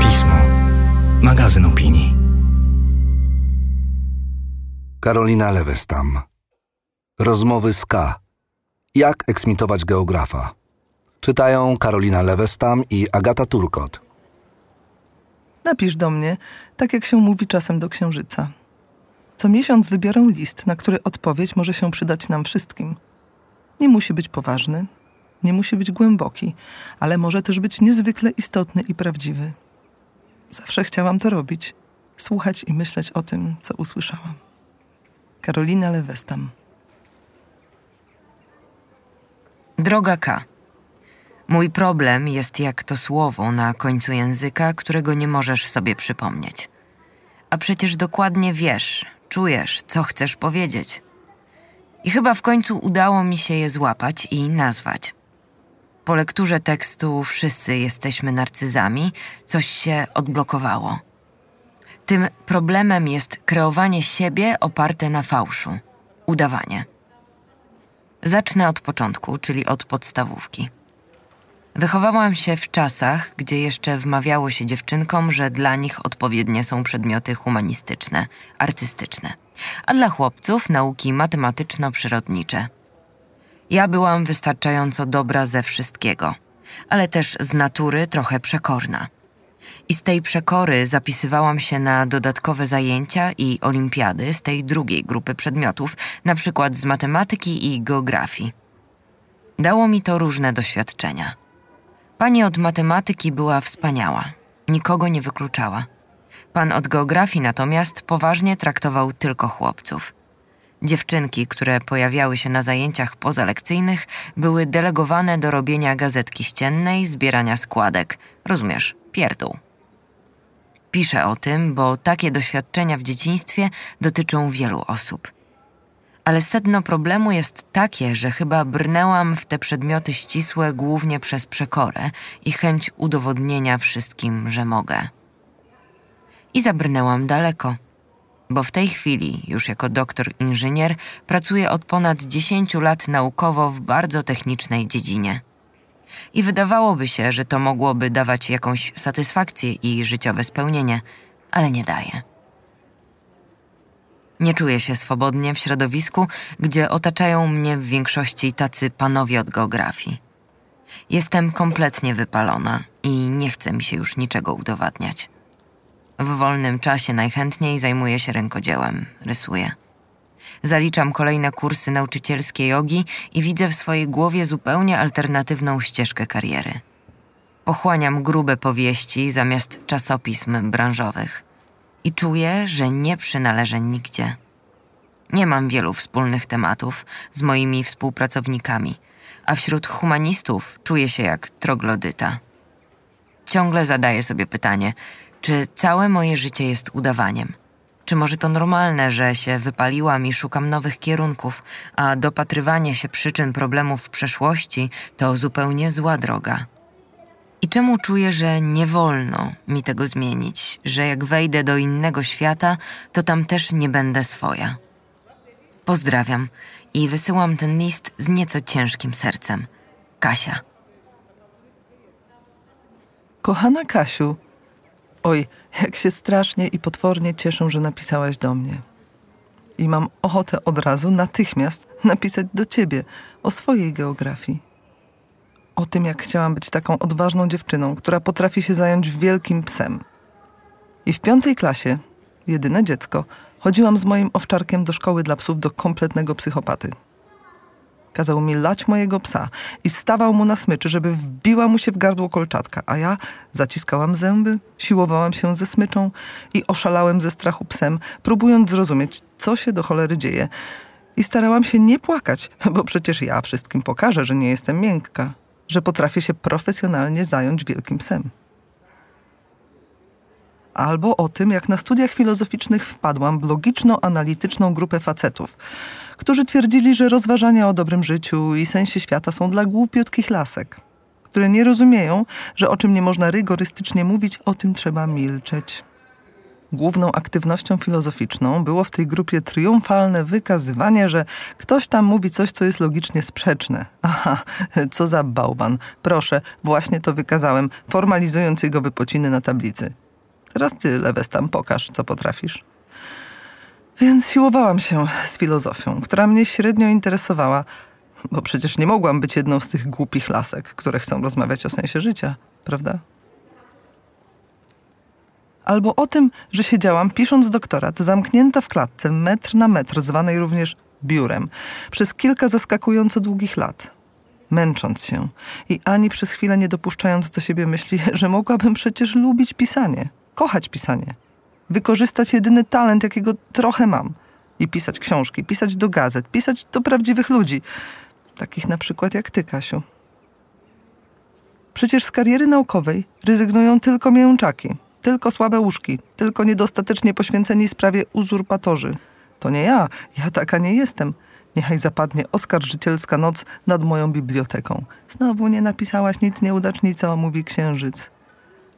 Pismo. Magazyn opinii. Karolina Lewestam. Rozmowy z K. Jak eksmitować geografa? Czytają Karolina Lewestam i Agata Turkot. Napisz do mnie, tak jak się mówi czasem do księżyca. Co miesiąc wybiorę list, na który odpowiedź może się przydać nam wszystkim. Nie musi być poważny, nie musi być głęboki, ale może też być niezwykle istotny i prawdziwy. Zawsze chciałam to robić, słuchać i myśleć o tym, co usłyszałam. Karolina Lewestam. Droga K. Mój problem jest jak to słowo na końcu języka, którego nie możesz sobie przypomnieć. A przecież dokładnie wiesz, czujesz, co chcesz powiedzieć. I chyba w końcu udało mi się je złapać i nazwać. Po lekturze tekstu Wszyscy jesteśmy narcyzami, coś się odblokowało. Tym problemem jest kreowanie siebie oparte na fałszu, udawanie. Zacznę od początku, czyli od podstawówki. Wychowałam się w czasach, gdzie jeszcze wmawiało się dziewczynkom, że dla nich odpowiednie są przedmioty humanistyczne, artystyczne, a dla chłopców nauki matematyczno-przyrodnicze. Ja byłam wystarczająco dobra ze wszystkiego, ale też z natury trochę przekorna. I z tej przekory zapisywałam się na dodatkowe zajęcia i olimpiady z tej drugiej grupy przedmiotów, na przykład z matematyki i geografii. Dało mi to różne doświadczenia. Pani od matematyki była wspaniała, nikogo nie wykluczała. Pan od geografii natomiast poważnie traktował tylko chłopców. Dziewczynki, które pojawiały się na zajęciach pozalekcyjnych, były delegowane do robienia gazetki ściennej, zbierania składek, rozumiesz, pierdół. Piszę o tym, bo takie doświadczenia w dzieciństwie dotyczą wielu osób. Ale sedno problemu jest takie, że chyba brnęłam w te przedmioty ścisłe głównie przez przekorę i chęć udowodnienia wszystkim, że mogę. I zabrnęłam daleko, bo w tej chwili, już jako doktor inżynier, pracuję od ponad 10 lat naukowo w bardzo technicznej dziedzinie. I wydawałoby się, że to mogłoby dawać jakąś satysfakcję i życiowe spełnienie, ale nie daje. Nie czuję się swobodnie w środowisku, gdzie otaczają mnie w większości tacy panowie od geografii. Jestem kompletnie wypalona i nie chce mi się już niczego udowadniać. W wolnym czasie najchętniej zajmuję się rękodziełem, rysuję. Zaliczam kolejne kursy nauczycielskie jogi i widzę w swojej głowie zupełnie alternatywną ścieżkę kariery. Pochłaniam grube powieści zamiast czasopism branżowych i czuję, że nie przynależę nigdzie. Nie mam wielu wspólnych tematów z moimi współpracownikami, a wśród humanistów czuję się jak troglodyta. Ciągle zadaję sobie pytanie, czy całe moje życie jest udawaniem? Czy może to normalne, że się wypaliłam i szukam nowych kierunków, a dopatrywanie się przyczyn problemów w przeszłości to zupełnie zła droga? I czemu czuję, że nie wolno mi tego zmienić, że jak wejdę do innego świata, to tam też nie będę swoja? Pozdrawiam i wysyłam ten list z nieco ciężkim sercem. Kasia. Kochana Kasiu, oj, jak się strasznie i potwornie cieszę, że napisałaś do mnie. I mam ochotę od razu, natychmiast napisać do ciebie o swojej geografii. O tym, jak chciałam być taką odważną dziewczyną, która potrafi się zająć wielkim psem. I w piątej klasie, jedyne dziecko, chodziłam z moim owczarkiem do szkoły dla psów do kompletnego psychopaty. Kazał mi lać mojego psa i stawał mu na smyczy, żeby wbiła mu się w gardło kolczatka, a ja zaciskałam zęby, siłowałam się ze smyczą i oszalałem ze strachu psem, próbując zrozumieć, co się do cholery dzieje. I starałam się nie płakać, bo przecież ja wszystkim pokażę, że nie jestem miękka, że potrafię się profesjonalnie zająć wielkim psem. Albo o tym, jak na studiach filozoficznych wpadłam w logiczno-analityczną grupę facetów, którzy twierdzili, że rozważania o dobrym życiu i sensie świata są dla głupiutkich lasek, które nie rozumieją, że o czym nie można rygorystycznie mówić, o tym trzeba milczeć. Główną aktywnością filozoficzną było w tej grupie triumfalne wykazywanie, że ktoś tam mówi coś, co jest logicznie sprzeczne. Aha, co za bałwan. Proszę, właśnie to wykazałem, formalizując jego wypociny na tablicy. Teraz ty, Lewes, tam pokaż, co potrafisz. Więc siłowałam się z filozofią, która mnie średnio interesowała, bo przecież nie mogłam być jedną z tych głupich lasek, które chcą rozmawiać o sensie życia, prawda? Albo o tym, że siedziałam pisząc doktorat, zamknięta w klatce metr na metr, zwanej również biurem, przez kilka zaskakująco długich lat, męcząc się i ani przez chwilę nie dopuszczając do siebie myśli, że mogłabym przecież lubić pisanie, kochać pisanie, wykorzystać jedyny talent, jakiego trochę mam i pisać książki, pisać do gazet, pisać do prawdziwych ludzi, takich na przykład jak ty, Kasiu. Przecież z kariery naukowej rezygnują tylko mięczaki, tylko słabe łóżki, tylko niedostatecznie poświęceni sprawie uzurpatorzy. To nie ja, ja taka nie jestem. Niechaj zapadnie oskarżycielska noc nad moją biblioteką. Znowu nie napisałaś nic nieudacznica, mówi księżyc.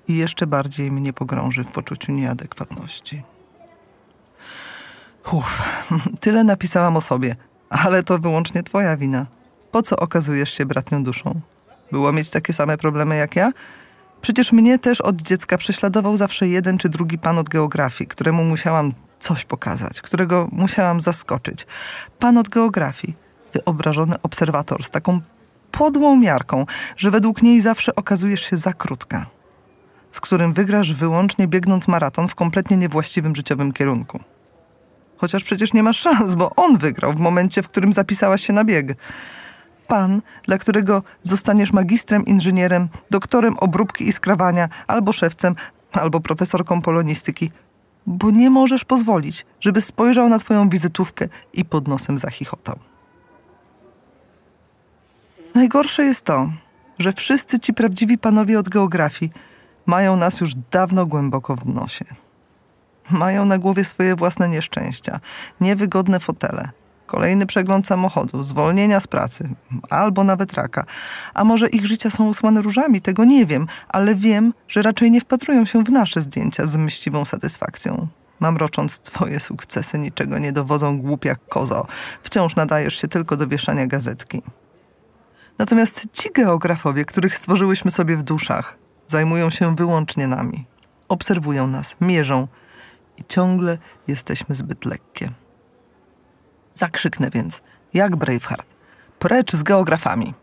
I jeszcze bardziej mnie pogrąży w poczuciu nieadekwatności. Uff, tyle napisałam o sobie, ale to wyłącznie twoja wina. Po co okazujesz się bratnią duszą? Było mieć takie same problemy jak ja? Przecież mnie też od dziecka prześladował zawsze jeden czy drugi pan od geografii, któremu musiałam coś pokazać, którego musiałam zaskoczyć. Pan od geografii, wyobrażony obserwator z taką podłą miarką, że według niej zawsze okazujesz się za krótka, z którym wygrasz wyłącznie biegnąc maraton w kompletnie niewłaściwym życiowym kierunku. Chociaż przecież nie masz szans, bo on wygrał w momencie, w którym zapisałaś się na bieg pan, dla którego zostaniesz magistrem, inżynierem, doktorem obróbki i skrawania, albo szewcem, albo profesorką polonistyki, bo nie możesz pozwolić, żeby spojrzał na twoją wizytówkę i pod nosem zachichotał. Najgorsze jest to, że wszyscy ci prawdziwi panowie od geografii mają nas już dawno głęboko w nosie. Mają na głowie swoje własne nieszczęścia, niewygodne fotele – kolejny przegląd samochodu, zwolnienia z pracy, albo nawet raka. A może ich życia są usłane różami, tego nie wiem, ale wiem, że raczej nie wpatrują się w nasze zdjęcia z myśliwą satysfakcją. Mamrocząc twoje sukcesy niczego nie dowodzą głupia kozo. Wciąż nadajesz się tylko do wieszania gazetki. Natomiast ci geografowie, których stworzyłyśmy sobie w duszach, zajmują się wyłącznie nami. Obserwują nas, mierzą i ciągle jesteśmy zbyt lekkie. Zakrzyknę więc, jak Braveheart. Precz z geografami.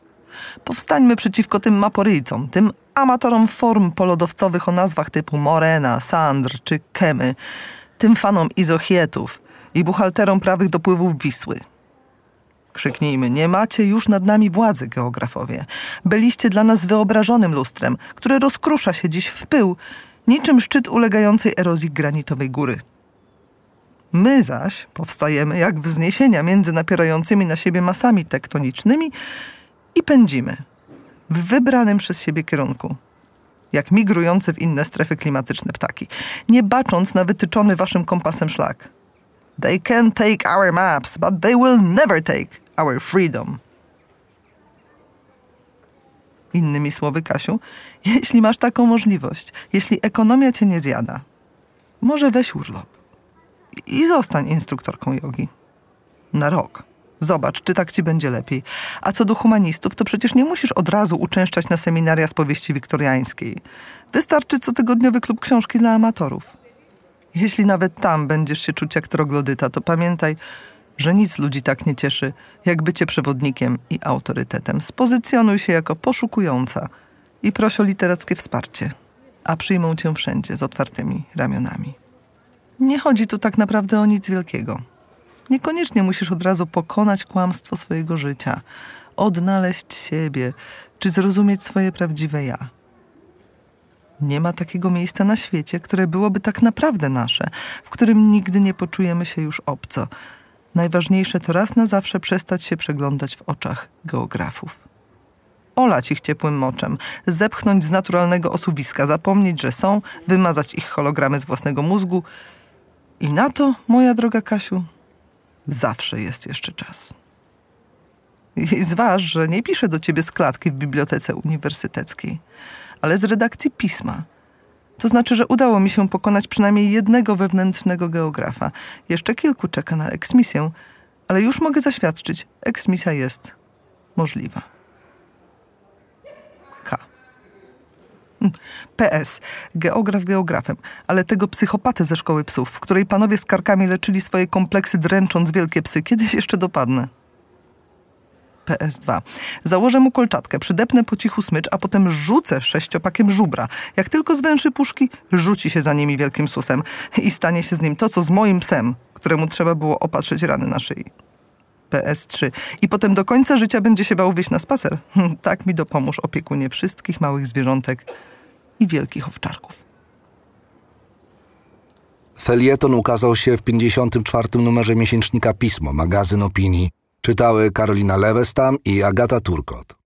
Powstańmy przeciwko tym maporyjcom, tym amatorom form polodowcowych o nazwach typu Morena, Sandr czy Kemy, tym fanom izochietów i buchalterom prawych dopływów Wisły. Krzyknijmy, nie macie już nad nami władzy, geografowie. Byliście dla nas wyobrażonym lustrem, które rozkrusza się dziś w pył, niczym szczyt ulegającej erozji granitowej góry. My zaś powstajemy jak wzniesienia między napierającymi na siebie masami tektonicznymi i pędzimy w wybranym przez siebie kierunku, jak migrujące w inne strefy klimatyczne ptaki, nie bacząc na wytyczony waszym kompasem szlak. They can take our maps, but they will never take our freedom. Innymi słowy, Kasiu, jeśli masz taką możliwość, jeśli ekonomia cię nie zjada, może weź urlop i zostań instruktorką jogi. Na rok. Zobacz, czy tak ci będzie lepiej. A co do humanistów, to przecież nie musisz od razu uczęszczać na seminaria z powieści wiktoriańskiej. Wystarczy cotygodniowy klub książki dla amatorów. Jeśli nawet tam będziesz się czuć jak troglodyta, to pamiętaj, że nic ludzi tak nie cieszy, jak bycie przewodnikiem i autorytetem. Spozycjonuj się jako poszukująca i proś o literackie wsparcie, a przyjmą cię wszędzie z otwartymi ramionami. Nie chodzi tu tak naprawdę o nic wielkiego. Niekoniecznie musisz od razu pokonać kłamstwo swojego życia, odnaleźć siebie czy zrozumieć swoje prawdziwe ja. Nie ma takiego miejsca na świecie, które byłoby tak naprawdę nasze, w którym nigdy nie poczujemy się już obco. Najważniejsze to raz na zawsze przestać się przeglądać w oczach geografów. Olać ich ciepłym moczem, zepchnąć z naturalnego osuwiska, zapomnieć, że są, wymazać ich hologramy z własnego mózgu i na to, moja droga Kasiu, zawsze jest jeszcze czas. I zważ, że nie piszę do ciebie z klatki w bibliotece uniwersyteckiej, ale z redakcji pisma. To znaczy, że udało mi się pokonać przynajmniej jednego wewnętrznego geografa. Jeszcze kilku czeka na eksmisję, ale już mogę zaświadczyć, eksmisja jest możliwa. K. PS. Geograf geografem, ale tego psychopatę ze szkoły psów, w której panowie z karkami leczyli swoje kompleksy dręcząc wielkie psy, kiedyś jeszcze dopadnę. PS2. Założę mu kolczatkę, przydepnę po cichu smycz, a potem rzucę sześciopakiem żubra. Jak tylko zwęszy puszki, rzuci się za nimi wielkim susem i stanie się z nim to, co z moim psem, któremu trzeba było opatrzyć rany na szyi. PS3. I potem do końca życia będzie się bał wyjść na spacer. tak mi dopomóż opiekunie wszystkich małych zwierzątek i wielkich owczarków. Felieton ukazał się w 54. numerze miesięcznika Pismo, magazyn opinii. Czytały Karolina Lewestam i Agata Turkot.